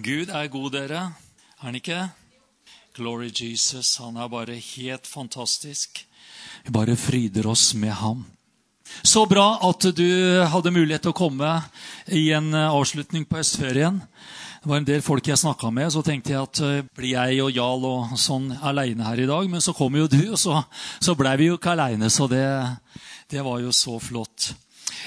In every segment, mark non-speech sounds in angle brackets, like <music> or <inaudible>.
Gud er god, dere. Er han ikke? Glory Jesus. Han er bare helt fantastisk. Vi bare fryder oss med ham. Så bra at du hadde mulighet til å komme i en avslutning på høstferien. Det var en del folk jeg snakka med, så tenkte jeg at uh, blir jeg og Jarl og sånn aleine her i dag? Men så kom jo du, og så, så blei vi jo ikke aleine. Så det, det, var jo så flott.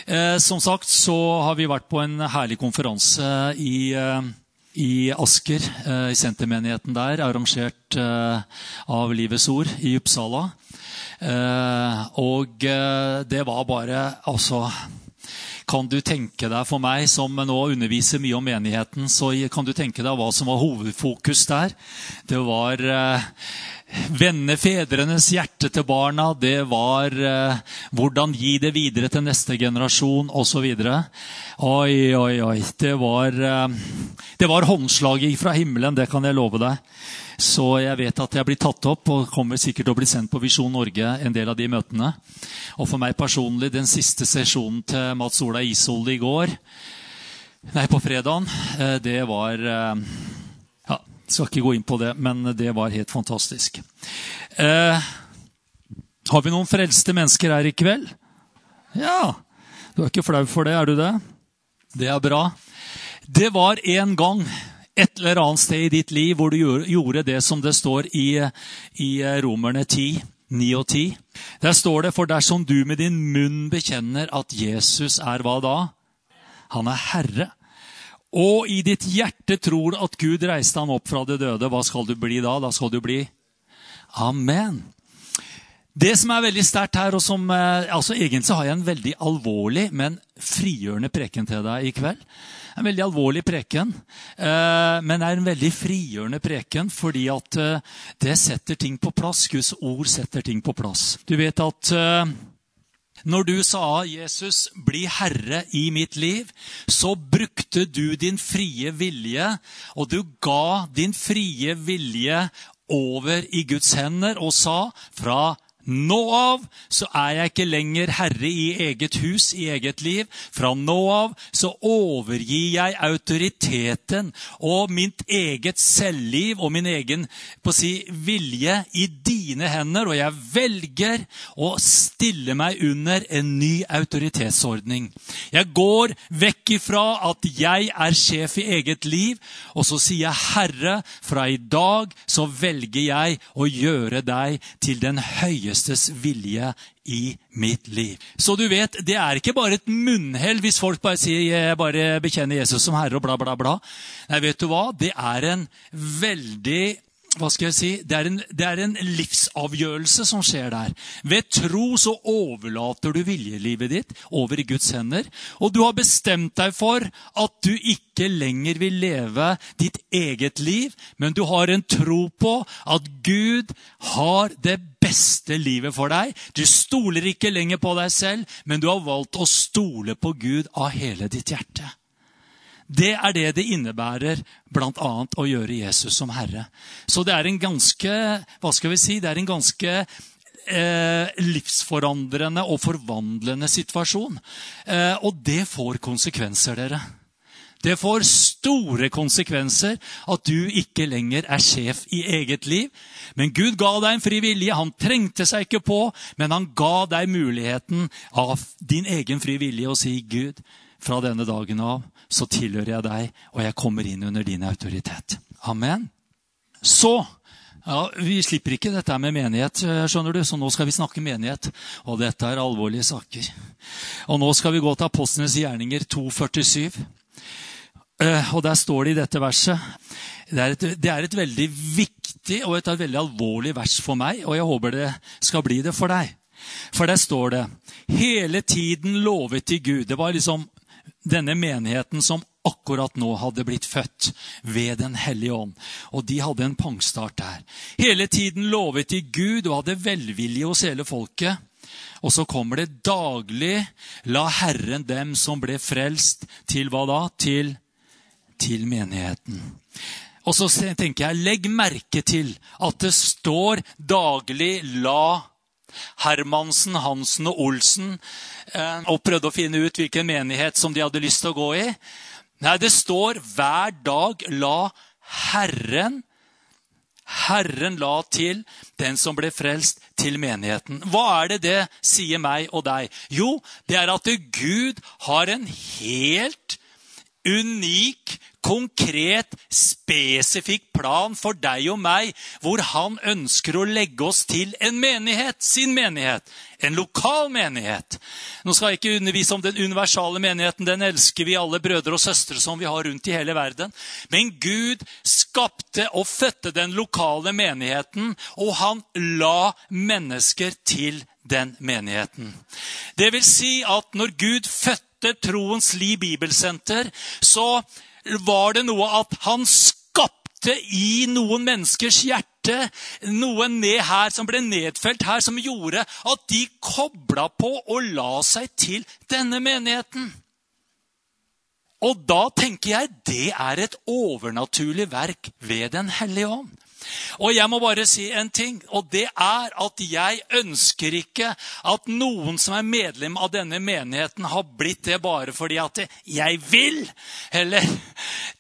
Eh, som sagt så har vi vært på en herlig konferanse i eh, i Asker, eh, i sentermenigheten der, arrangert eh, av Livets Ord i Uppsala. Eh, og det var bare Altså kan du tenke deg for meg som nå underviser mye om menigheten, så kan du tenke deg hva som var hovedfokus der. Det var Vende fedrenes hjerte til barna. Det var eh, hvordan gi det videre til neste generasjon osv. Oi, oi, oi. Det var, eh, det var håndslaget fra himmelen, det kan jeg love deg. Så jeg vet at jeg blir tatt opp og kommer sikkert til å bli sendt på Visjon Norge en del av de møtene. Og for meg personlig, den siste sesjonen til Mats Ola Isolde i går, nei, på fredagen, eh, det var eh, skal ikke gå inn på det, men det var helt fantastisk. Eh, har vi noen frelste mennesker her i kveld? Ja. Du er ikke flau for det, er du det? Det er bra. Det var en gang et eller annet sted i ditt liv hvor du gjorde det som det står i, i Romerne 10, 9 og 10. Der står det, for dersom du med din munn bekjenner at Jesus er hva da? Han er Herre og i ditt hjerte tror at Gud reiste ham opp fra det døde, hva skal du bli da? Da skal du bli Amen. Det som er veldig sterkt her, og som eh, altså Egentlig har jeg en veldig alvorlig, men frigjørende preken til deg i kveld. En veldig alvorlig preken, eh, men er en veldig frigjørende preken fordi at eh, det setter ting på plass. Guds ord setter ting på plass. Du vet at når du sa 'Jesus, bli herre i mitt liv', så brukte du din frie vilje, og du ga din frie vilje over i Guds hender og sa fra nå av så er jeg ikke lenger herre i eget hus, i eget liv. Fra nå av så overgir jeg autoriteten og mitt eget selvliv og min egen si, vilje i dine hender. Og jeg velger å stille meg under en ny autoritetsordning. Jeg går vekk ifra at jeg er sjef i eget liv, og så sier jeg, Herre, fra i dag så velger jeg å gjøre deg til den høyeste høyestes vilje i mitt liv. Så du vet, det er ikke bare et munnhell hvis folk bare sier jeg bare bekjenner Jesus som herre og bla, bla, bla. Nei, vet du hva? Det er en veldig hva skal jeg si, det er, en, det er, en, livsavgjørelse som skjer der. Ved tro så overlater du viljelivet ditt over i Guds hender. Og du har bestemt deg for at du ikke lenger vil leve ditt eget liv, men du har en tro på at Gud har det beste livet for deg. Du stoler ikke lenger på deg selv, men du har valgt å stole på Gud av hele ditt hjerte. Det er det det innebærer bl.a. å gjøre Jesus som herre. Så det er en ganske hva skal vi si, det er en ganske eh, livsforandrende og forvandlende situasjon. Eh, og det får konsekvenser, dere. Det får store konsekvenser at du ikke lenger er sjef i eget liv. Men Gud ga deg en fri vilje. Han trengte seg ikke på, men han ga deg muligheten av din egen fri vilje å si, Gud, fra denne dagen av så tilhører jeg deg, og jeg kommer inn under din autoritet. Amen. Så ja, Vi slipper ikke dette med menighet, skjønner du, så nå skal vi snakke menighet. Og dette er alvorlige saker. Og nå skal vi gå til Apostlenes gjerninger 247. Eh, og der står det i dette verset det er, et, det er et veldig viktig og et veldig alvorlig vers for meg, og jeg håper det skal bli det for deg. For der står det hele tiden lovet til Gud. Det var liksom denne menigheten som akkurat nå hadde blitt født ved Den hellige ånd. Og de hadde en pangstart der. Hele tiden lovet de Gud og hadde velvilje hos hele folket. Og så kommer det daglig La Herren dem som ble frelst, til hva da? Til, til menigheten. Og så tenker jeg, legg merke til at det står daglig La Hermansen, Hansen og Olsen eh, og prøvde å finne ut hvilken menighet som de hadde lyst til å gå i. Nei, det står hver dag la Herren Herren la til den som ble frelst, til menigheten. Hva er det det sier meg og deg? Jo, det er at Gud har en helt unik, konkret, spesifikk plan for deg og meg, hvor han ønsker å legge oss til en menighet, sin menighet. En lokal menighet. Nå skal jeg ikke undervise om den universale menigheten. Den elsker vi alle brødre og søstre som vi har rundt i hele verden. Men Gud skapte og fødte den lokale menigheten, og han la mennesker til den menigheten. Det vil si at når Gud fødte startet Troens Liv Bibelsenter, så var det noe at han skapte i noen menneskers hjerte noe ned her som ble nedfelt her, som gjorde at de kobla på og la seg til denne menigheten. Og da tenker jeg det er et overnaturlig verk ved Den hellige ånd. Og jeg må bare si en ting, og det er at jeg ønsker ikke at noen som er medlem av denne menigheten, har blitt det bare fordi at jeg vil. Eller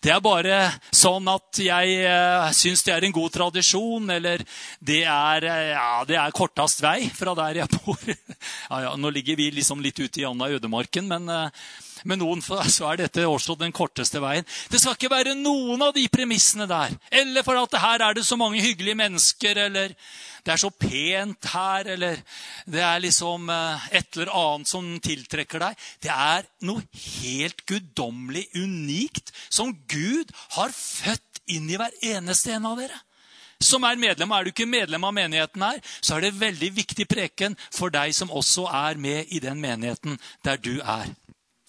det er bare sånn at jeg uh, syns det er en god tradisjon, eller det er, uh, ja, det er kortest vei fra der jeg bor. <laughs> ja, ja, nå ligger vi liksom litt ute i Anna ødemarken, men uh, med noen <laughs> så er dette også den korteste veien. Det skal ikke være noen av de premissene der. Eller for at her er det så mange hyggelige mennesker, eller det er så pent her, eller det er liksom eh, et eller annet som tiltrekker deg. Det er noe helt guddommelig unikt som Gud har født inn i hver eneste en av dere som er medlem. Er du ikke medlem av menigheten her, så er det veldig viktig preken for deg som også er med i den menigheten der du er.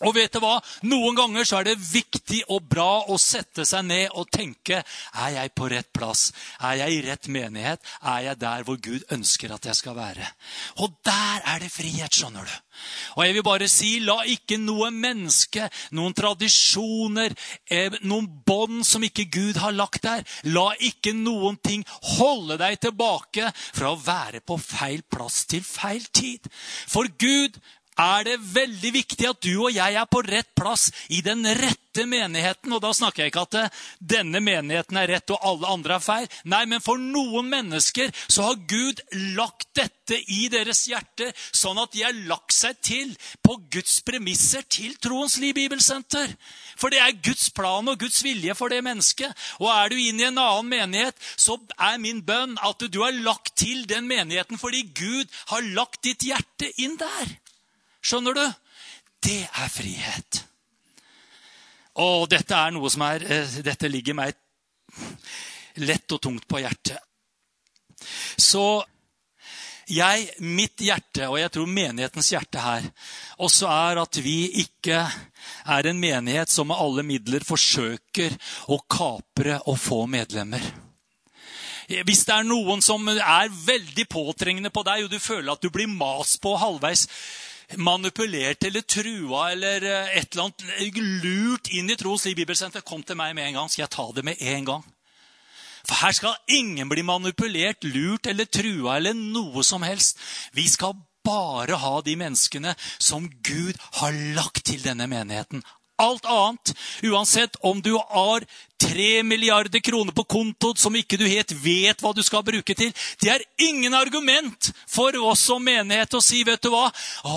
Og vet du hva? Noen ganger så er det viktig og bra å sette seg ned og tenke er jeg på rett plass. Er jeg i rett menighet? Er jeg der hvor Gud ønsker at jeg skal være? Og der er det frihet, skjønner du. Og jeg vil bare si, La ikke noe menneske, noen tradisjoner, eh, noen bånd som ikke Gud har lagt der, la ikke noen ting holde deg tilbake fra å være på feil plass til feil tid. For Gud er det veldig viktig at du og jeg er på rett plass i den rette menigheten. Og da snakker jeg ikke at eh, denne menigheten er rett og alle andre er feil. Nei, men for noen mennesker så har Gud lagt dette i deres hjerte, sånn at de har lagt seg til på Guds premisser til Troens Liv Bibelsenter. For det er Guds plan og Guds vilje for det mennesket. Og er du inne i en annen menighet, så er min bønn at du har lagt til den menigheten fordi Gud har lagt ditt hjerte inn der. Skjønner du? Det er frihet. Og dette er noe som er eh, Dette ligger meg lett og tungt på hjertet. Så jeg, mitt hjerte, og jeg tror menighetens hjerte her, også er at vi ikke er en menighet som med alle midler forsøker å kapre og få medlemmer. Hvis det er noen som er veldig påtrengende på deg, og du føler at du blir mast på halvveis manipulert eller trua eller eh, et eller annet lurt inn i tro, Liv Bibelsenter, kom til meg med en gang. Skal jeg ta det med en gang? For her skal ingen bli manipulert, lurt eller trua eller noe som helst. Vi skal bare ha de menneskene som Gud har lagt til denne menigheten alt annet. Uansett om du har tre milliarder kroner på kontoen som ikke du helt vet hva du skal bruke til. Det er ingen argument for oss som menighet å si, vet du hva Å,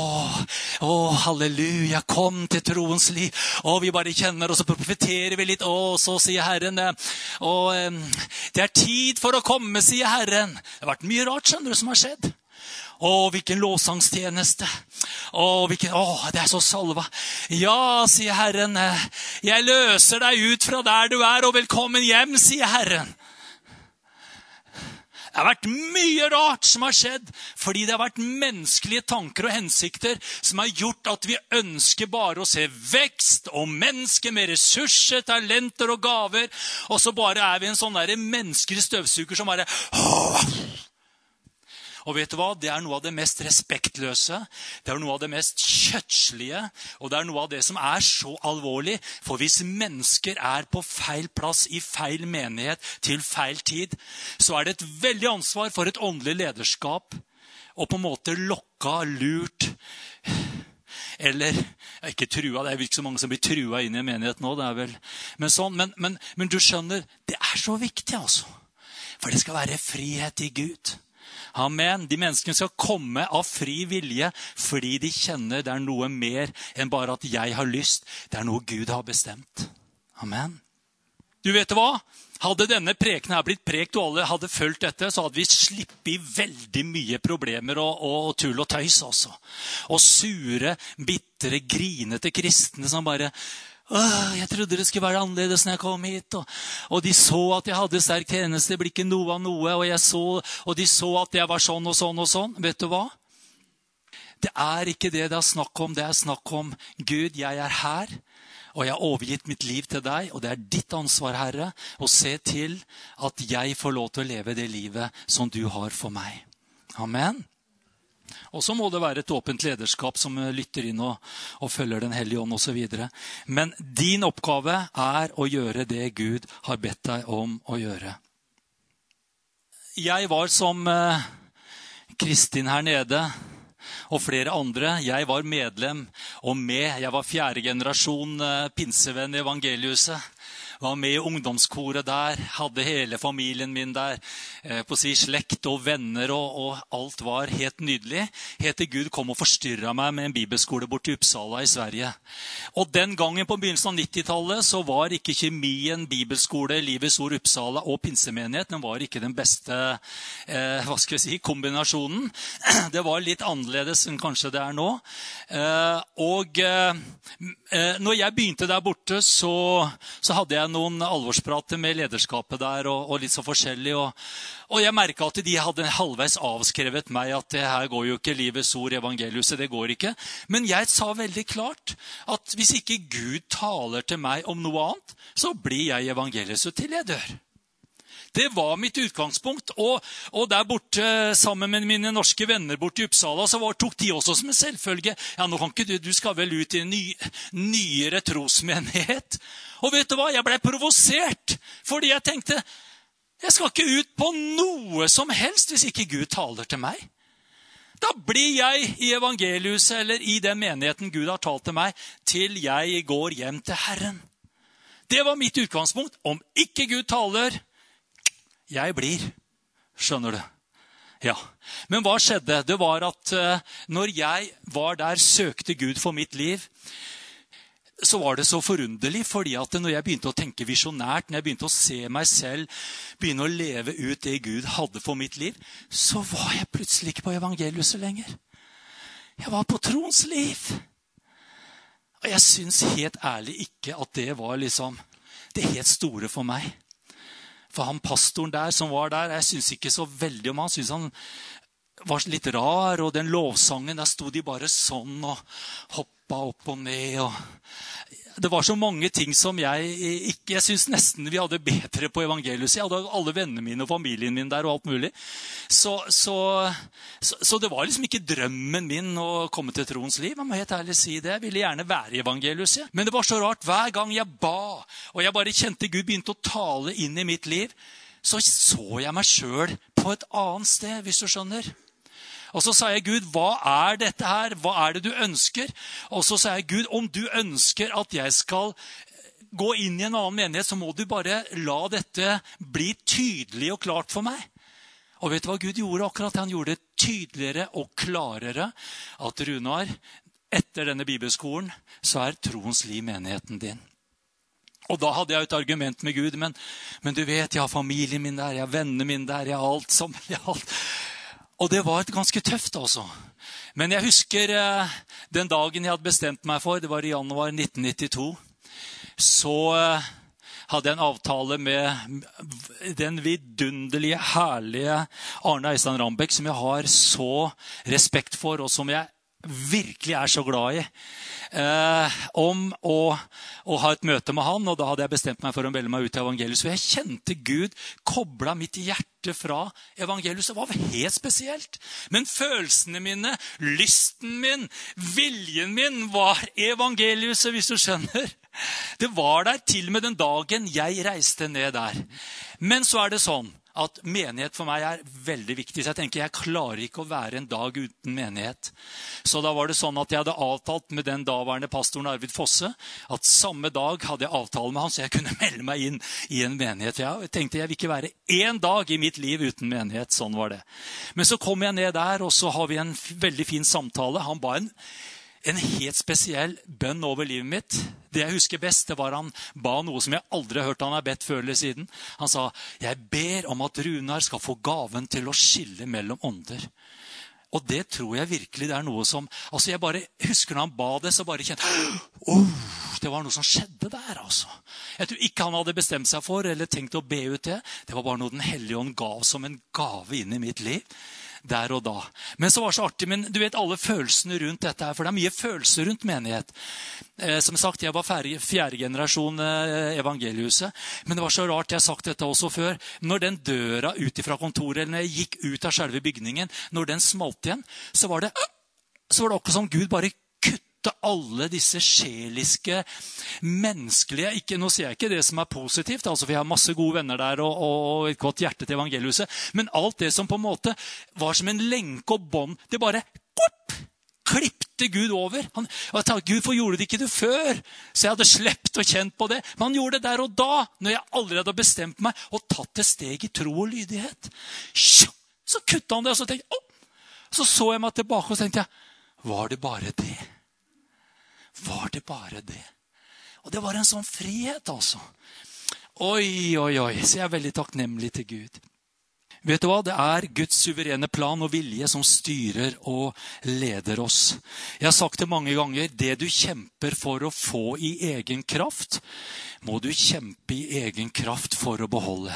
å halleluja, kom til troens liv. Å, vi bare kjenner, og så profeterer vi litt. Å, så sier Herren Å, det er tid for å komme, sier Herren. Det har vært mye rart skjønner du, som har skjedd. Å, hvilken lovsangstjeneste. Å, hvilken, å, det er så salva. Ja, sier Herren. Jeg løser deg ut fra der du er, og velkommen hjem, sier Herren. Det har vært mye rart som har skjedd fordi det har vært menneskelige tanker og hensikter som har gjort at vi ønsker bare å se vekst og mennesker med ressurser, talenter og gaver. Og så bare er vi en sånn menneskelig støvsuger som bare og vet du hva? Det er noe av det mest respektløse, det er noe av det mest kjøttslige, og det er noe av det som er så alvorlig. For hvis mennesker er på feil plass i feil menighet til feil tid, så er det et veldig ansvar for et åndelig lederskap å på en måte lokka, lurt Eller ikke trua, Det er ikke så mange som blir trua inn i en menighet nå. det er vel, Men, sånn, men, men, men du skjønner, det er så viktig, altså. For det skal være frihet i Gud. Amen. De menneskene skal komme av fri vilje fordi de kjenner det er noe mer enn bare at jeg har lyst. Det er noe Gud har bestemt. Amen. Du vet hva? Hadde denne preken her blitt prekt, og alle hadde fulgt dette, så hadde vi sluppet veldig mye problemer og, og, tull og tøys. også. Og sure, bitre, grinete kristne som bare jeg trodde det skulle være annerledes når jeg kom hit. Og, og de så at jeg hadde sterk tjeneste, det blir ikke noe av noe. Og, så, og, de så at jeg var sånn og sånn og sånn. Vet du hva? Det er ikke det det er snakk om. Det er snakk om Gud, jeg er her. Og jeg har overgitt mitt liv til deg, og det er ditt ansvar, Herre, å se til at jeg får lov til å leve det livet som du har for meg. Amen. Og så må det være et åpent lederskap som lytter inn og, og følger Den hellige ånd osv. Men din oppgave er å gjøre det Gud har bedt deg om å gjøre. Jeg var som eh, Kristin her nede og flere andre. Jeg var medlem og med. Jeg var fjerde generasjon eh, pinsevenn i evangeliuset var med i ungdomskoret der. Hadde hele familien min der. Eh, på å si Slekt og venner, og, og, alt var helt nydelig. Helt til Gud kom og forstyrra meg med en bibelskole borti Uppsala i Sverige. Og Den gangen på begynnelsen av 90-tallet så var ikke kjemien bibelskole, Livets Ord Uppsala og pinsemenighet den var ikke den beste eh, hva skal vi si, kombinasjonen. <clears throat> Det var litt annerledes enn kanskje det er nå. Eh, og eh, eh når jeg begynte der borte, så, så hadde jeg noen alvorsprater med lederskapet der. og, og litt så forskjellig. Og, og jeg merka at de hadde halvveis avskrevet meg at det her går jo ikke livets ord, evangeliuset. det går ikke. Men jeg sa veldig klart at hvis ikke Gud taler til meg om noe annet, så blir jeg evangeliuset til jeg dør. Det var mitt utgangspunkt. Og, og, der borte sammen med mine norske venner borte i Uppsala så var, tok de også som en selvfølge. Ja, nå kan ikke du, du skal vel ut i en ny, nyere trosmenighet. Og vet du hva? Jeg ble provosert fordi jeg tenkte jeg skal ikke ut på noe som helst hvis ikke Gud taler til meg. Da blir jeg i evangeliuset eller i den menigheten Gud har talt til meg, til jeg går hjem til Herren. Det var mitt utgangspunkt. Om ikke Gud taler, jeg blir. Skjønner du? Ja. Men hva skjedde? Det var at uh, når jeg var der, søkte Gud for mitt liv, så var det så forunderlig. fordi at når jeg begynte å tenke visjonært, når jeg begynte å se meg selv, begynne å leve ut det Gud hadde for mitt liv, så var jeg plutselig ikke på evangeliet lenger. Jeg var på troens liv. Og jeg syns helt ærlig ikke at det var liksom det helt store for meg. For han pastoren der som var der, jeg syns ikke så veldig om han. synes han var litt rar. Og den lovsangen, der sto de bare sånn og hoppa opp og ned. og det var så mange ting som jeg ikke Jeg syns nesten vi hadde bedre på evangeliet. Jeg hadde alle vennene mine og familien min der. og alt mulig. Så, så, så, så, det var liksom ikke drømmen min å komme til troens liv. Jeg må helt ærlig si det. Jeg ville gjerne være i evangeliet. Men det var så rart. Hver gang jeg ba, og jeg bare kjente Gud begynte å tale inn i mitt liv, så så jeg meg sjøl på et annet sted, hvis du skjønner. Og så sa jeg, Gud, hva er dette her? Hva er det du ønsker? Og så sa jeg, Gud, om du ønsker at jeg skal gå inn i en annen menighet, så må du bare la dette bli tydelig og klart for meg. Og vet du hva Gud gjorde akkurat? Han gjorde det tydeligere og klarere at Runar, etter denne bibelskolen, så er troens liv menigheten din. Og da hadde jeg et argument med Gud. Men, men du vet, jeg har familien min der, jeg har vennene mine der, jeg har alt som <laughs> jeg har alt. Og det var ganske tøft, altså. Men jeg husker eh, den dagen jeg hadde bestemt meg for, det var i januar 1992, så eh, hadde jeg en avtale med den vidunderlige, herlige Arne Eistein Rambekk, som jeg har så respekt for, og som jeg virkelig er så glad i eh, om å, å, ha et møte med han. og Da hadde jeg bestemt meg for å melde meg ut til evangeliet. Så jeg kjente Gud kobla mitt hjerte fra evangeliet. Det var helt spesielt. Men følelsene mine, lysten min, viljen min var evangeliet, hvis du skjønner. Det var der til og med den dagen jeg reiste ned der. Men så er det sånn at menighet for meg er veldig viktig. Så jeg tenker jeg klarer ikke å være en dag uten menighet. Så da var det sånn at jeg hadde avtalt med den daværende pastoren Arvid Fosse at samme dag hadde jeg avtale med han, så jeg kunne <laughs> melde meg inn i en menighet. Jeg tenkte jeg vil ikke være én dag i mitt liv uten menighet. Sånn var det. Men så kom jeg ned der, og så har vi en veldig fin samtale. Han ba en en helt spesiell bønn over livet mitt. Det jeg husker best, det var han ba noe som jeg aldri har hørt han har bedt før eller siden. Han sa, 'Jeg ber om at Runar skal få gaven til å skille mellom ånder'. Og det tror jeg virkelig det er noe som altså Jeg bare husker når han ba det, så bare kjente oh, Det var noe som skjedde der, altså. Jeg tror ikke han hadde bestemt seg for eller tenkt å be ut det. Det var bare noe Den hellige ånd gav som en gave inn i mitt liv der og da. Men så var det så artig, men du vet alle følelsene rundt dette her, for det er mye følelser rundt menighet. Eh, som sagt, Jeg var fjerde generasjon eh, evangelihuset. Men det var så rart, jeg har sagt dette også før. Når den døra ut fra kontoret, eller når jeg gikk ut av selve bygningen, når den smalt igjen, så var det, så var det akkurat som Gud bare alle disse sjeliske, menneskelige ikke, Nå sier jeg ikke det som er positivt, altså vi har masse gode venner der og, og et godt hjerte til evangeliuset, men alt det som på en måte var som en lenke og bånd Det bare kopp, klipte Gud over. Han, jeg tenkte, Gud, hvorfor gjorde det ikke det før? Så jeg hadde sluppet og kjent på det. Men han gjorde det der og da, når jeg allerede hadde bestemt meg og tatt et steg i tro og lydighet. Så kutta han det, og så tenkte jeg, så så jeg meg tilbake og tenkte jeg, var det bare det? Var det bare det? Og det var en sånn frihet, altså. Oi, oi, oi. Så jeg er veldig takknemlig til Gud. Vet du hva? Det er Guds suverene plan og vilje som styrer og leder oss. Jeg har sagt det mange ganger. Det du kjemper for å få i egen kraft, må du kjempe i egen kraft for å beholde.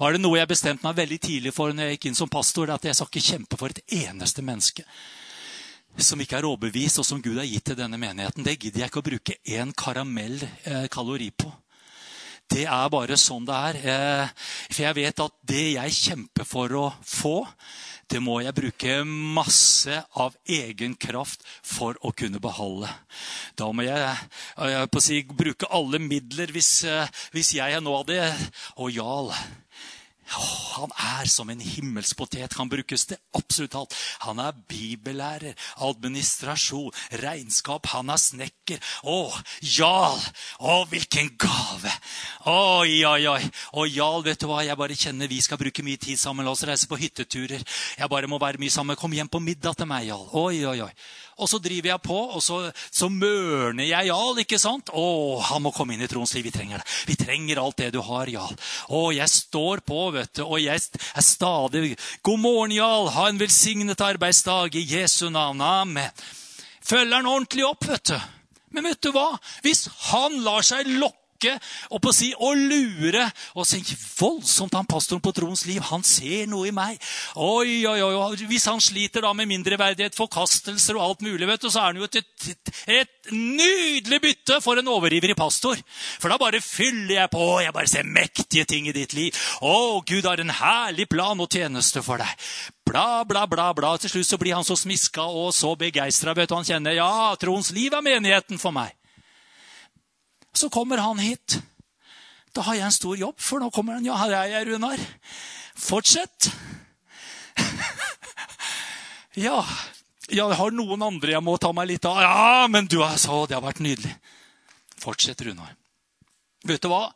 Og er det noe jeg bestemte meg veldig tidlig for når jeg gikk inn som pastor, det er at jeg skal ikke kjempe for et eneste menneske som ikke er overbevist, og som Gud har gitt til denne menigheten, det gidder jeg ikke å bruke én karamell eh, kalori på. Det er bare sånn det er. Eh, for jeg vet at det jeg kjemper for å få, det må jeg bruke masse av egen kraft for å kunne beholde. Da må jeg, jeg på å si, bruke alle midler hvis, eh, hvis jeg nå hadde Å, Jarl, han er som en himmelsk potet. Kan brukes til absolutt alt. Han er bibellærer, administrasjon, regnskap. Han er snekker. Å, Jarl! Å, hvilken gave! Oi, oi, oi. Og Jarl, vet du hva? Jeg bare kjenner vi skal bruke mye tid sammen. La oss reise på hytteturer. Jeg bare må være mye sammen. Kom hjem på middag til meg, Jarl. Oi, oi, oi. Og så driver jeg på, og så, så mørner jeg Jarl. ikke sant? Å, han må komme inn i troens liv. Vi trenger det. Vi trenger alt det du har, Jarl. Å, jeg står på, vet du. Og jeg er stadig God morgen, Jarl. Ha en velsignet arbeidsdag i Jesu navn. Amen. Følger han ordentlig opp, vet du. Men vet du hva? Hvis han lar seg lokke lokke og på å si, og lure. Og tenk voldsomt han pastoren på troens liv. Han ser noe i meg. Oi, oi, oi. Hvis han sliter da med mindreverdighet, forkastelser og alt mulig, vet du, så er han jo et, et, et nydelig bytte for en overivrig pastor. For da bare fyller jeg på. Jeg bare ser mektige ting i ditt liv. Å, Gud har en herlig plan og tjeneste for deg. Bla, bla, bla. bla. Til slutt så blir han så smiska og så begeistra. Han kjenner ja, troens liv er menigheten for meg. Så kommer han hit. Da har jeg en stor jobb, for nå kommer han. Ja, her er jeg, Runar. Fortsett. <laughs> ja, jeg har noen andre jeg må ta meg litt av. Ja, men du er så, det har vært nydelig. Fortsett, Runar. Vet du hva?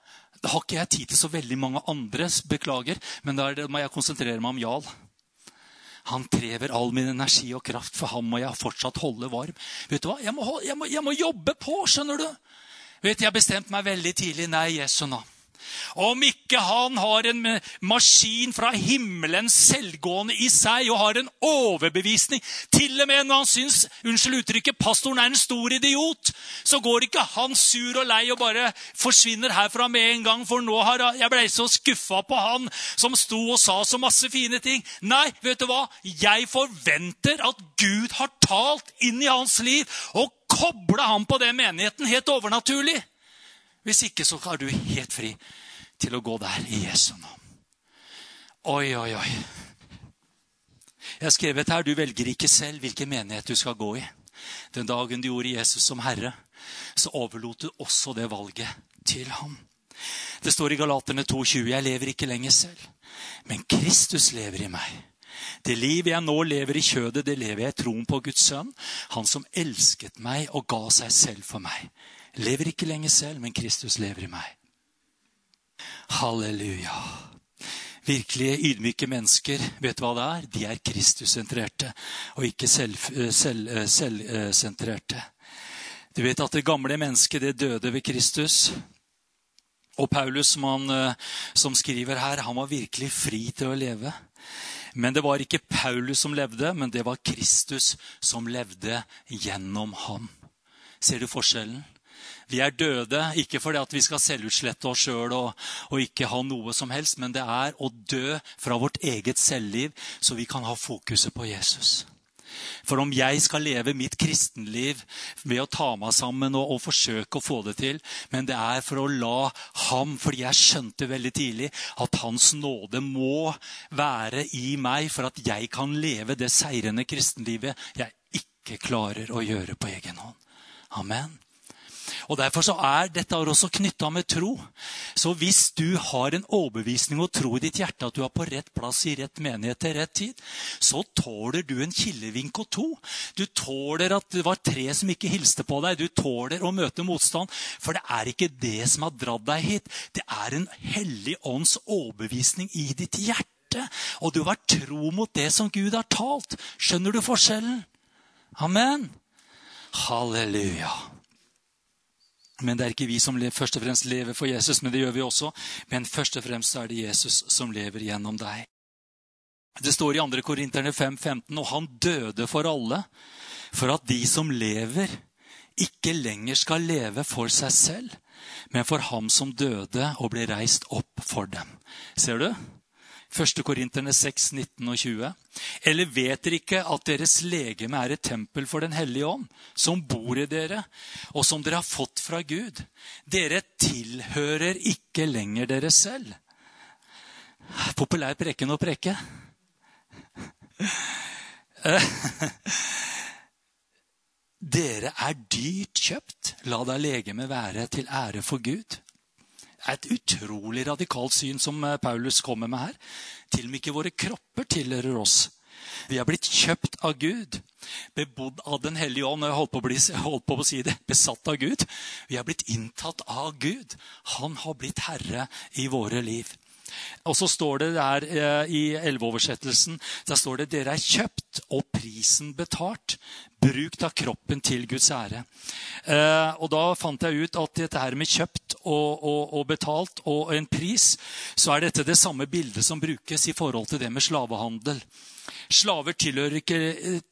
Da har ikke jeg tid til så veldig mange andres, Beklager. Men da må jeg konsentrere meg om Jarl. Han krever all min energi og kraft, for han må jeg fortsatt holde varm. Vet du hva? Jeg må, jeg må, jeg må jobbe på, skjønner du. Vet, Jeg bestemte meg veldig tidlig. Nei, Jesu navn. Om ikke han har en maskin fra himmelen selvgående i seg og har en overbevisning Til og med når han syns unnskyld uttrykket, pastoren er en stor idiot, så går ikke han sur og lei og bare forsvinner herfra med en gang. For nå har jeg ble så skuffa på han som sto og sa så masse fine ting. Nei, vet du hva? Jeg forventer at Gud har talt inn i hans liv og kobla ham på den menigheten helt overnaturlig. Hvis ikke så er du helt fri til å gå der i Jesu navn. Oi, oi, oi. Jeg har skrevet her du velger ikke selv hvilken menighet du skal gå i. Den dagen du gjorde Jesus som herre, så overlot du også det valget til ham. Det står i Galaterne 2,20.: Jeg lever ikke lenger selv, men Kristus lever i meg. Det liv jeg nå lever i kjødet, det lever jeg i troen på Guds sønn, han som elsket meg og ga seg selv for meg. Lever ikke lenger selv, men Kristus lever i meg. Halleluja. Virkelige ydmyke mennesker, vet du hva det er? De er Kristus-sentrerte og ikke selvsentrerte. Selv, selv, selv du vet at det gamle mennesket det døde ved Kristus. Og Paulus, som, han, eh, som skriver her, han var virkelig fri til å leve. Men det var ikke Paulus som levde, men det var Kristus som levde gjennom ham. Ser du forskjellen? Vi er døde ikke fordi at vi skal selvutslette oss sjøl og, og, ikke ha noe som helst, men det er å dø fra vårt eget selvliv, så vi kan ha fokuset på Jesus. For om jeg skal leve mitt kristenliv ved å ta meg sammen og, og, forsøke å få det til, men det er for å la ham Fordi jeg skjønte veldig tidlig at hans nåde må være i meg for at jeg kan leve det seirende kristenlivet jeg ikke klarer å gjøre på egen hånd. Amen. Og Derfor så er dette også knytta med tro. Så hvis du har en overbevisning og tro i ditt hjerte at du er på rett plass i rett menighet til rett tid, så tåler du en kilevink og to. Du tåler at det var tre som ikke hilste på deg. Du tåler å møte motstand. For det er ikke det som har dratt deg hit. Det er en hellig ånds overbevisning i ditt hjerte. Og du har tro mot det som Gud har talt. Skjønner du forskjellen? Amen. Halleluja. Men det er ikke vi som først og fremst lever for Jesus, men det gjør vi også. Men først og fremst er det Jesus som lever gjennom deg. Det står i 2. Korinterne 5,15.: Og han døde for alle, for at de som lever, ikke lenger skal leve for seg selv, men for ham som døde og ble reist opp for dem. Ser du? 1. Korinterne 6, 19 og 20. Eller vet dere ikke at deres legeme er et tempel for Den hellige ånd, som bor i dere, og som dere har fått fra Gud? Dere tilhører ikke lenger dere selv. Populær preken å preke. <laughs> Dere er dyrt kjøpt. La da legemet være til ære for Gud et utrolig radikalt syn som eh, Paulus kommer med her. Til og med ikke våre kropper tilhører oss. Vi er blitt kjøpt av Gud, bebodd av Den hellige ånd. Jeg holdt på, å bli, holdt på å si det. Besatt av Gud. Vi er blitt inntatt av Gud. Han har blitt herre i våre liv. Og så står det der eh, i elleveoversettelsen der står det dere er kjøpt og prisen betalt. Bruk da kroppen til Guds ære. Eh, og Da fant jeg ut at dette her med kjøpt og, og, og, betalt og en pris, så er dette det samme bildet som brukes i forhold til det med slavehandel. Slaver ikke,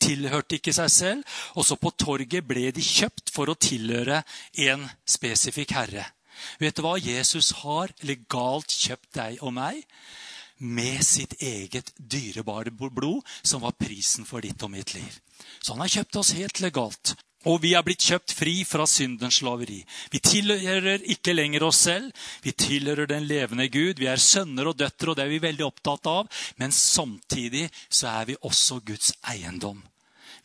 tilhørte ikke seg selv, og så på torget ble de kjøpt for å tilhøre en spesifikk herre. Vet du hva? Jesus har legalt kjøpt deg og meg med sitt eget dyrebare blod, som var prisen for ditt og mitt liv. Så han har kjøpt oss helt legalt. Og vi er blitt kjøpt fri fra syndens slaveri. Vi tilhører ikke lenger oss selv. Vi tilhører den levende Gud. Vi er sønner og døtre, og det er vi veldig opptatt av. Men samtidig så er vi også Guds eiendom.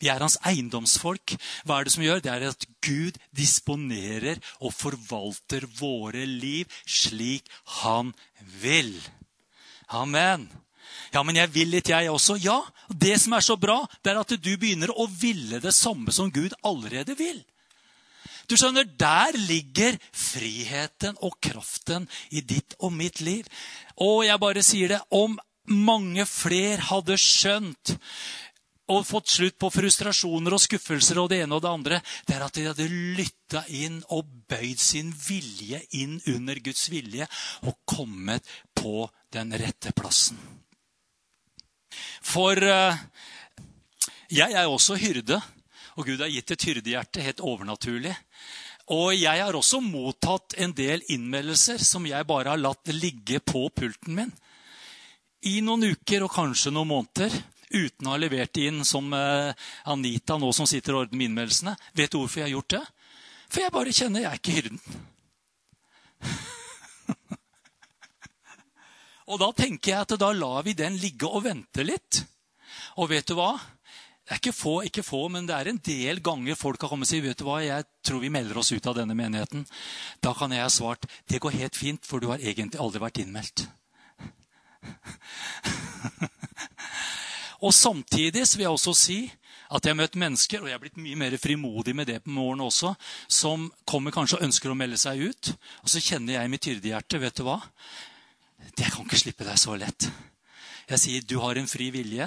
Vi er hans eiendomsfolk. Hva er det som gjør? Det er at Gud disponerer og forvalter våre liv slik han vil. Amen. Ja, men jeg vil litt, jeg også. Ja, det som er så bra, det er at du begynner å ville det samme som Gud allerede vil. Du skjønner, Der ligger friheten og kraften i ditt og mitt liv. Og jeg bare sier det, om mange flere hadde skjønt og fått slutt på frustrasjoner og skuffelser og det ene og det andre, det er at de hadde lytta inn og bøyd sin vilje inn under Guds vilje og kommet på den rette plassen. For uh, jeg er også hyrde, og Gud har gitt et hyrdehjerte helt overnaturlig. Og jeg har også mottatt en del innmeldelser som jeg bare har latt ligge på pulten min i noen uker og kanskje noen måneder uten å ha levert inn som eh, Anita, nå som sitter og ordner innmeldelsene. Vet du hvorfor jeg har gjort det? For jeg bare kjenner jeg er ikke hyrden. <laughs> og da tenker jeg at da lar vi den ligge og vente litt. Og vet du hva? Det er ikke få, ikke få, men det er en del ganger folk har kommet og sagt vet du hva, jeg tror vi melder oss ut av denne menigheten. Da kan jeg ha svart det går helt fint, for du har egentlig aldri vært innmeldt. <laughs> og Samtidig vil jeg også si at jeg har møtt mennesker, og jeg har blitt mye mer frimodig med det på morgenen også, som kommer kanskje og ønsker å melde seg ut. Og så kjenner jeg i mitt hyrdehjerte vet du hva? Jeg kan ikke slippe deg så lett. Jeg sier du har en fri vilje,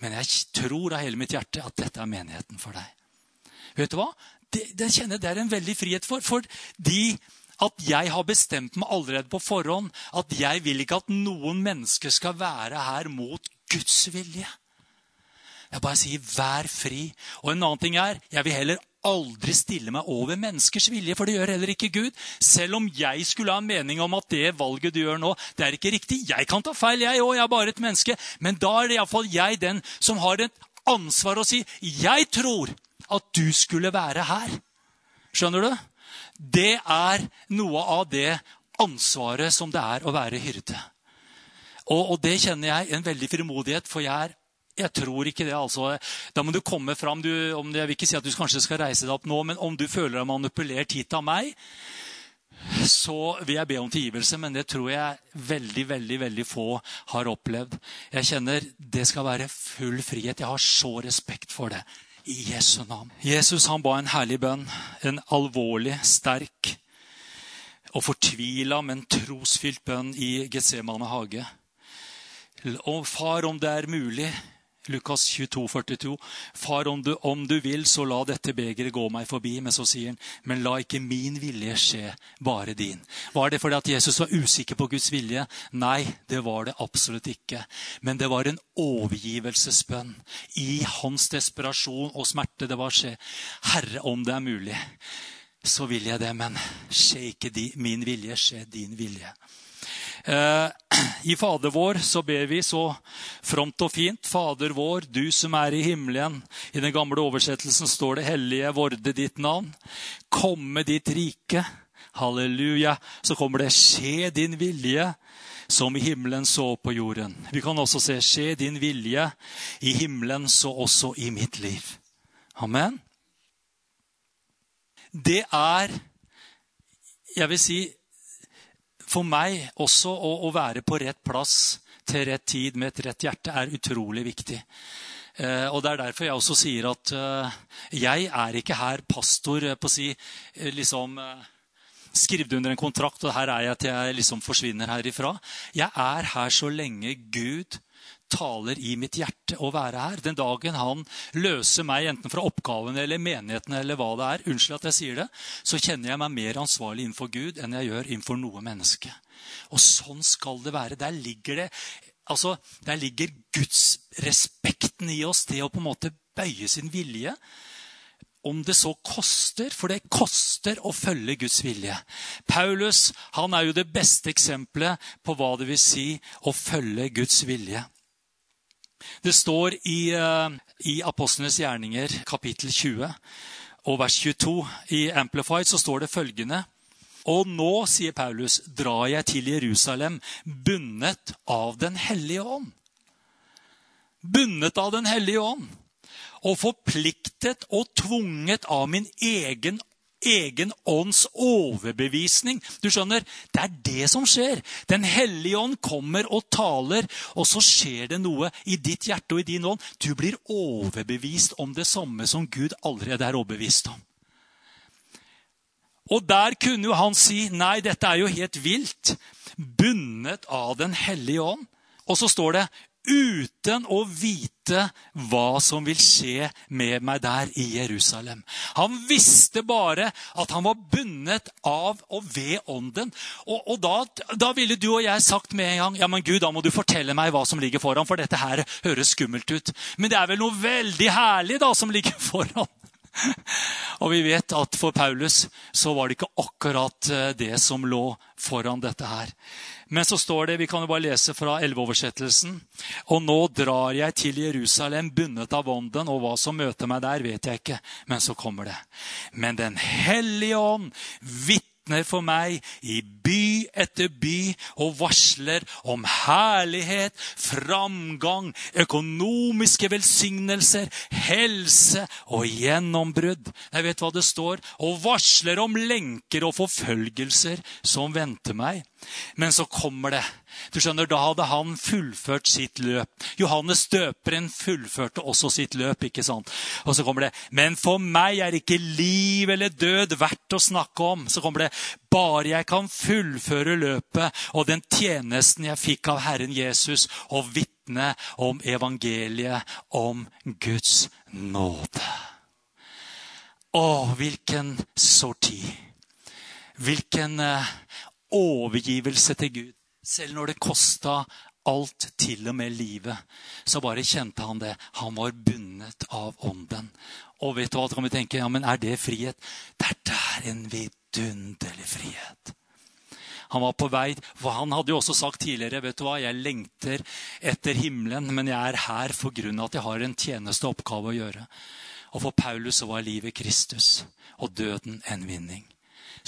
men jeg tror av hele mitt hjerte at dette er menigheten for deg. Vet du hva? Det, det kjenner det er en veldig frihet for. Fordi at jeg har bestemt meg allerede på forhånd at jeg vil ikke at noen mennesker skal være her mot Guds vilje. Jeg bare sier 'vær fri'. Og en annen ting er, jeg vil heller aldri stille meg over menneskers vilje, for det gjør heller ikke Gud. Selv om jeg skulle ha en mening om at det valget du gjør nå, det er ikke riktig. Jeg kan ta feil, jeg òg. Jeg er bare et menneske. Men da er det iallfall jeg den som har et ansvar å si 'Jeg tror at du skulle være her'. Skjønner du? Det er noe av det ansvaret som det er å være hyrde. Og, og det kjenner jeg en veldig frimodighet, for jeg er jeg tror ikke det. altså. Da må du komme fram. Du, det, jeg vil ikke si at du kanskje skal reise deg opp nå, men om du føler deg manipulert hit av meg, så vil jeg be om tilgivelse. Men det tror jeg veldig veldig, veldig få har opplevd. Jeg kjenner det skal være full frihet. Jeg har så respekt for det. I Jesu navn. Jesus han ba en herlig bønn. En alvorlig, sterk og fortvila, men trosfylt bønn i Getsemane hage. Og far, om det er mulig, Lukas 22, 42. Far, om du, om du vil, så la dette begeret gå meg forbi. Men så sier han, men la ikke min vilje skje, bare din. Var det fordi at Jesus var usikker på Guds vilje? Nei, det var det absolutt ikke. Men det var en overgivelsesbønn i hans desperasjon og smerte. Det var skje. Herre, om det er mulig, så vil jeg det. Men skje ikke min vilje, skje din vilje. Eh, <clears throat> I Fader vår så ber vi så fromt og fint. Fader vår, du som er i himmelen. I den gamle oversettelsen står det 'Hellige vorde ditt navn'. Komme ditt rike. Halleluja. Så kommer det 'Skje din vilje' som i himmelen så på jorden. Vi kan også se 'Skje din vilje i himmelen så også i mitt liv'. Amen. Det er, jeg vil si, for meg også å, å, være på rett plass til rett tid med et rett hjerte er utrolig viktig. Eh, og Det er derfor jeg også sier at eh, jeg er ikke her pastor eh, på å si liksom skrevet under en kontrakt, og her er jeg til jeg liksom forsvinner herifra. Jeg er her så lenge Gud taler i mitt hjerte å være her. Den dagen han løser meg enten fra oppgavene eller menighetene eller hva det er, unnskyld at jeg sier det, så kjenner jeg meg mer ansvarlig innenfor Gud enn jeg gjør innenfor noe menneske. Og sånn skal det være. Der ligger det altså, der ligger gudsrespekten i oss, det å på en måte bøye sin vilje. Om det så koster, for det koster å følge Guds vilje. Paulus han er jo det beste eksempelet på hva det vil si å følge Guds vilje. Det står i, uh, i Apostlenes gjerninger, kapittel 20 og vers 22. I Amplified så står det følgende Og nå, sier Paulus, drar jeg til Jerusalem bundet av Den hellige ånd. Bundet av Den hellige ånd. Og forpliktet og tvunget av min egen egen ånds overbevisning. Du skjønner, Det er det som skjer. Den hellige ånd kommer og taler, og så skjer det noe i ditt hjerte og i din ånd. Du blir overbevist om det samme som Gud allerede er overbevist om. Og der kunne jo han si nei, dette er jo helt vilt. Bundet av Den hellige ånd. Og så står det uten å vite hva som vil skje med meg der i Jerusalem. Han visste bare at han var bundet av og ved ånden. Og, og da, da, ville du og jeg sagt med en gang ja, men Gud, da må du fortelle meg hva som ligger foran, for dette her høres skummelt ut. Men det er vel noe veldig herlig da som ligger <laughs> foran. Og vi vet at for Paulus så var det ikke akkurat eh, det som lå foran dette her. Men så står det, vi kan jo bare lese fra elveoversettelsen. Og nå drar jeg til Jerusalem bundet av ånden, og hva som møter meg der, vet jeg ikke. Men så kommer det. Men Den hellige ånd vitner for meg i by etter by og varsler om herlighet, framgang, økonomiske velsignelser, helse og gjennombrudd. Jeg vet hva det står. Og varsler om lenker og forfølgelser som venter meg. Men så kommer det. Du skjønner, Da hadde han fullført sitt løp. Johannes døperen fullførte også sitt løp. ikke sant? Og så kommer det Men for meg er ikke liv eller død verdt å snakke om. Så kommer det Bare jeg kan fullføre løpet og den tjenesten jeg fikk av Herren Jesus, og vitne om evangeliet, om Guds nåde. Å, hvilken sorti. Hvilken uh, overgivelse til Gud. Selv når det kosta alt, til og med livet, så bare kjente han det. Han var bundet av ånden. Og vet du hva, kan vi tenke, ja, men er det frihet? Det er der en vidunderlig frihet. Han var på vei, for han hadde jo også sagt tidligere vet du hva, jeg lengter etter himmelen, men jeg er her for grunn av at jeg har en tjeneste oppgave å gjøre. Og for Paulus så var livet Kristus og døden en vinning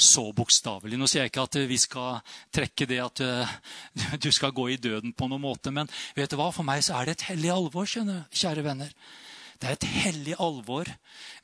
så bokstavelig. Nå sier jeg ikke at vi skal trekke det at uh, <laughs> du skal gå i døden på noen måte, men vet du hva? for meg så er det et hellig alvor, kjære venner. Det er et hellig alvor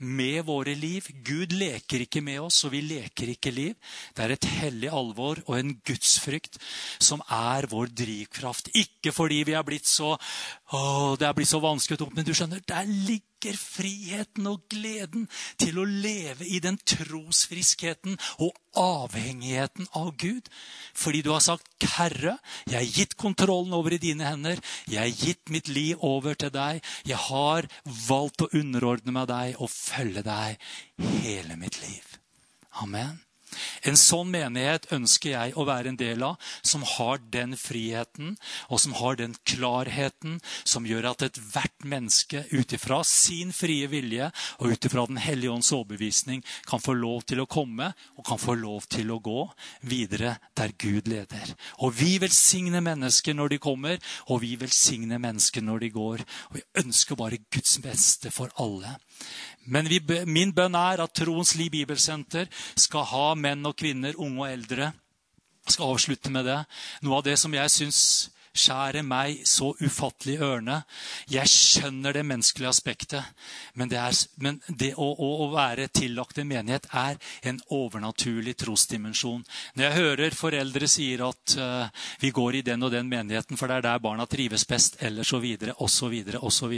med våre liv. Gud leker ikke med oss, og vi leker ikke liv. Det er et hellig alvor og en gudsfrykt som er vår drivkraft. Ikke fordi vi er blitt så, å, det er blitt så vanskelig, men du skjønner, der ligger vekker friheten og gleden til å leve i den trosfriskheten og avhengigheten av Gud. Fordi du har sagt, 'Herre, jeg har gitt kontrollen over i dine hender.' 'Jeg har gitt mitt liv over til deg.' 'Jeg har valgt å underordne meg deg og følge deg hele mitt liv.' Amen. En sånn menighet ønsker jeg å være en del av, som har den friheten og som har den klarheten som gjør at ethvert menneske ut ifra sin frie vilje og ut ifra Den hellige ånds overbevisning kan få lov til å komme og kan få lov til å gå videre der Gud leder. Og vi velsigner mennesker når de kommer, og vi velsigner mennesker når de går. Og vi ønsker bare Guds beste for alle. Men vi, min bønn er at Troens Liv Bibelsenter skal ha menn og kvinner, unge og eldre. Jeg skal avslutte med det. Noe av det som jeg syns skjærer meg så ufattelig ørene. Jeg skjønner det menneskelige aspektet, men det, er, men det å, å, å, være tillagt en menighet er en overnaturlig trosdimensjon. Når jeg hører foreldre sier at uh, vi går i den og den menigheten, for det er der barna trives best, eller så videre, osv., osv.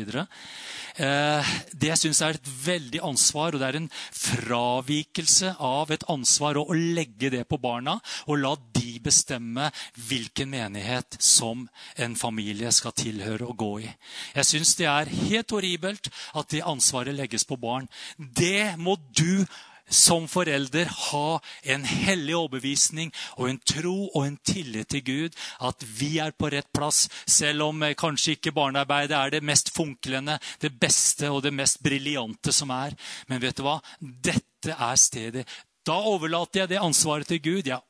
Uh, det jeg syns er et veldig ansvar, og det er en fravikelse av et ansvar å legge det på barna og la de bestemme hvilken menighet som en familie skal tilhøre og gå i. Jeg syns det er helt horribelt at det ansvaret legges på barn. Det må du som forelder ha en hellig overbevisning og en tro og en tillit til Gud. At vi er på rett plass, selv om eh, kanskje ikke barnearbeidet er det mest funklende, det beste og det mest briljante som er. Men vet du hva? Dette er stedet da overlater jeg det ansvaret til Gud. Jeg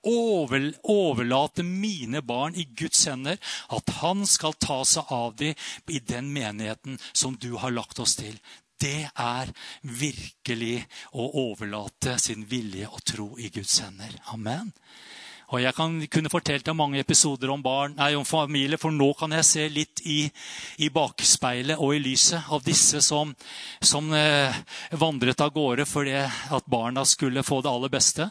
overlater mine barn i Guds hender. At han skal ta seg av dem i den menigheten som du har lagt oss til. Det er virkelig å overlate sin vilje og tro i Guds hender. Amen. Og Jeg kan kunne fortalt deg mange episoder om barn, nei, om familie, for nå kan jeg se litt i, i bakspeilet og i lyset av disse som, som eh, vandret av gårde fordi at barna skulle få det aller beste.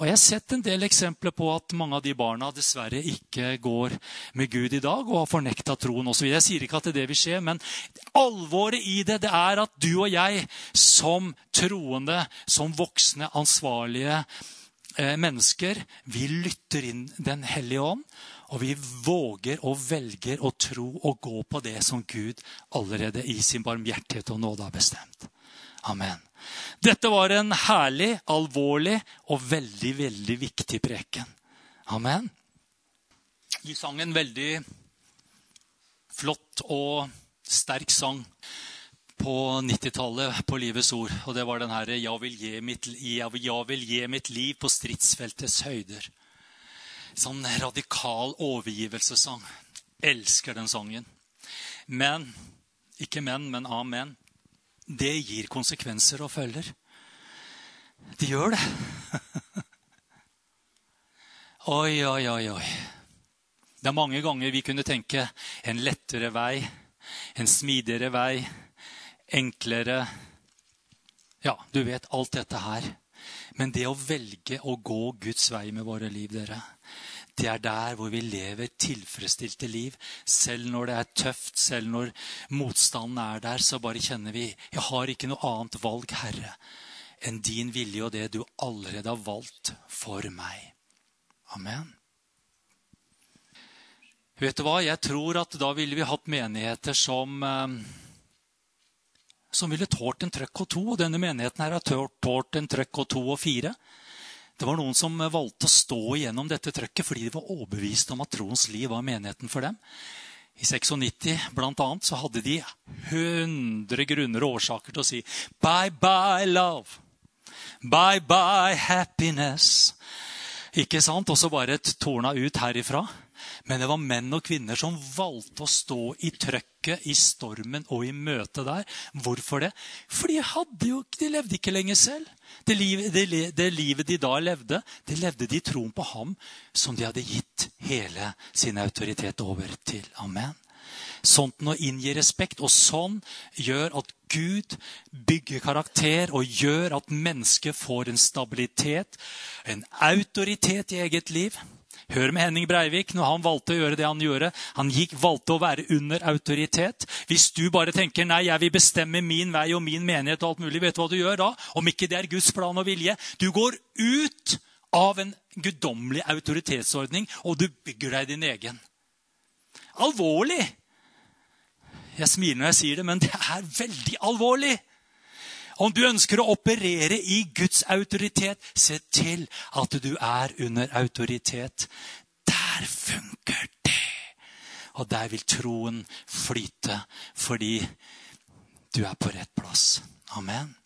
Og Jeg har sett en del eksempler på at mange av de barna dessverre ikke går med Gud i dag og har fornekta troen osv. Jeg sier ikke at det vil skje, men alvoret i det, det er at du og jeg som troende, som voksne, ansvarlige mennesker, vi lytter inn Den hellige ånd. Og vi våger og velger å tro og gå på det som Gud allerede i sin barmhjertighet og nåde har bestemt. Amen. Dette var en herlig, alvorlig og veldig, veldig viktig preken. Amen. Vi sang en veldig flott og sterk sang på 90-tallet på Livets Ord. Og det var den herre jeg, vil gi mitt, jeg mitt liv på stridsfeltets høyder. Sånn radikal overgivelsessang. Elsker den sangen. Men Ikke men, men amen. Det gir konsekvenser og følger. Det gjør det. <laughs> Oi, oi, oi, oi. Det er mange ganger vi kunne tenke en lettere vei, en smidigere vei, enklere Ja, du vet alt dette her. Men det å velge å gå Guds vei med våre liv, dere, det er der hvor vi lever tilfredsstilte liv. Selv når det er tøft, selv når motstanden er der, så bare kjenner vi jeg har ikke noe annet valg, Herre, enn din vilje og det du allerede har valgt for meg. Amen. Vet du hva? Jeg tror at da ville vi hatt menigheter som eh, som ville tålt en trøkk og to. Og denne menigheten her har tålt en trøkk og to og fire. Det var noen som valgte å stå igjennom dette trøkket fordi de var overbevist om at troens liv var menigheten for dem. I 96 blant annet, så hadde de 100 grunner og årsaker til å si bye bye love. Bye bye happiness. Ikke sant? Og så bare torna ut herifra. Men det var menn og kvinner som valgte å stå i trøkket, i stormen og i møtet der. Hvorfor det? For de, jo, de levde ikke lenger selv. Det livet, det, det livet, de da levde, det levde de i troen på ham som de hadde gitt hele sin autoritet over til. Amen. Sånt å inngi respekt. Og sånn gjør at Gud bygger karakter og gjør at mennesket får en stabilitet, en autoritet i eget liv. Hør med Henning Breivik når han valgte å gjøre det han gjorde. Han gikk, valgte å være under autoritet. Hvis du bare tenker nei, jeg vil bestemme min vei og min menighet, og alt mulig, vet du hva du gjør da? Om ikke det er Guds plan og vilje. Du går ut av en guddommelig autoritetsordning, og du bygger deg din egen. Alvorlig! Jeg smiler når jeg sier det, men det er veldig alvorlig. Om du ønsker å operere i Guds autoritet, se til at du er under autoritet. Der funker det! Og der vil troen flyte fordi du er på rett plass. Amen.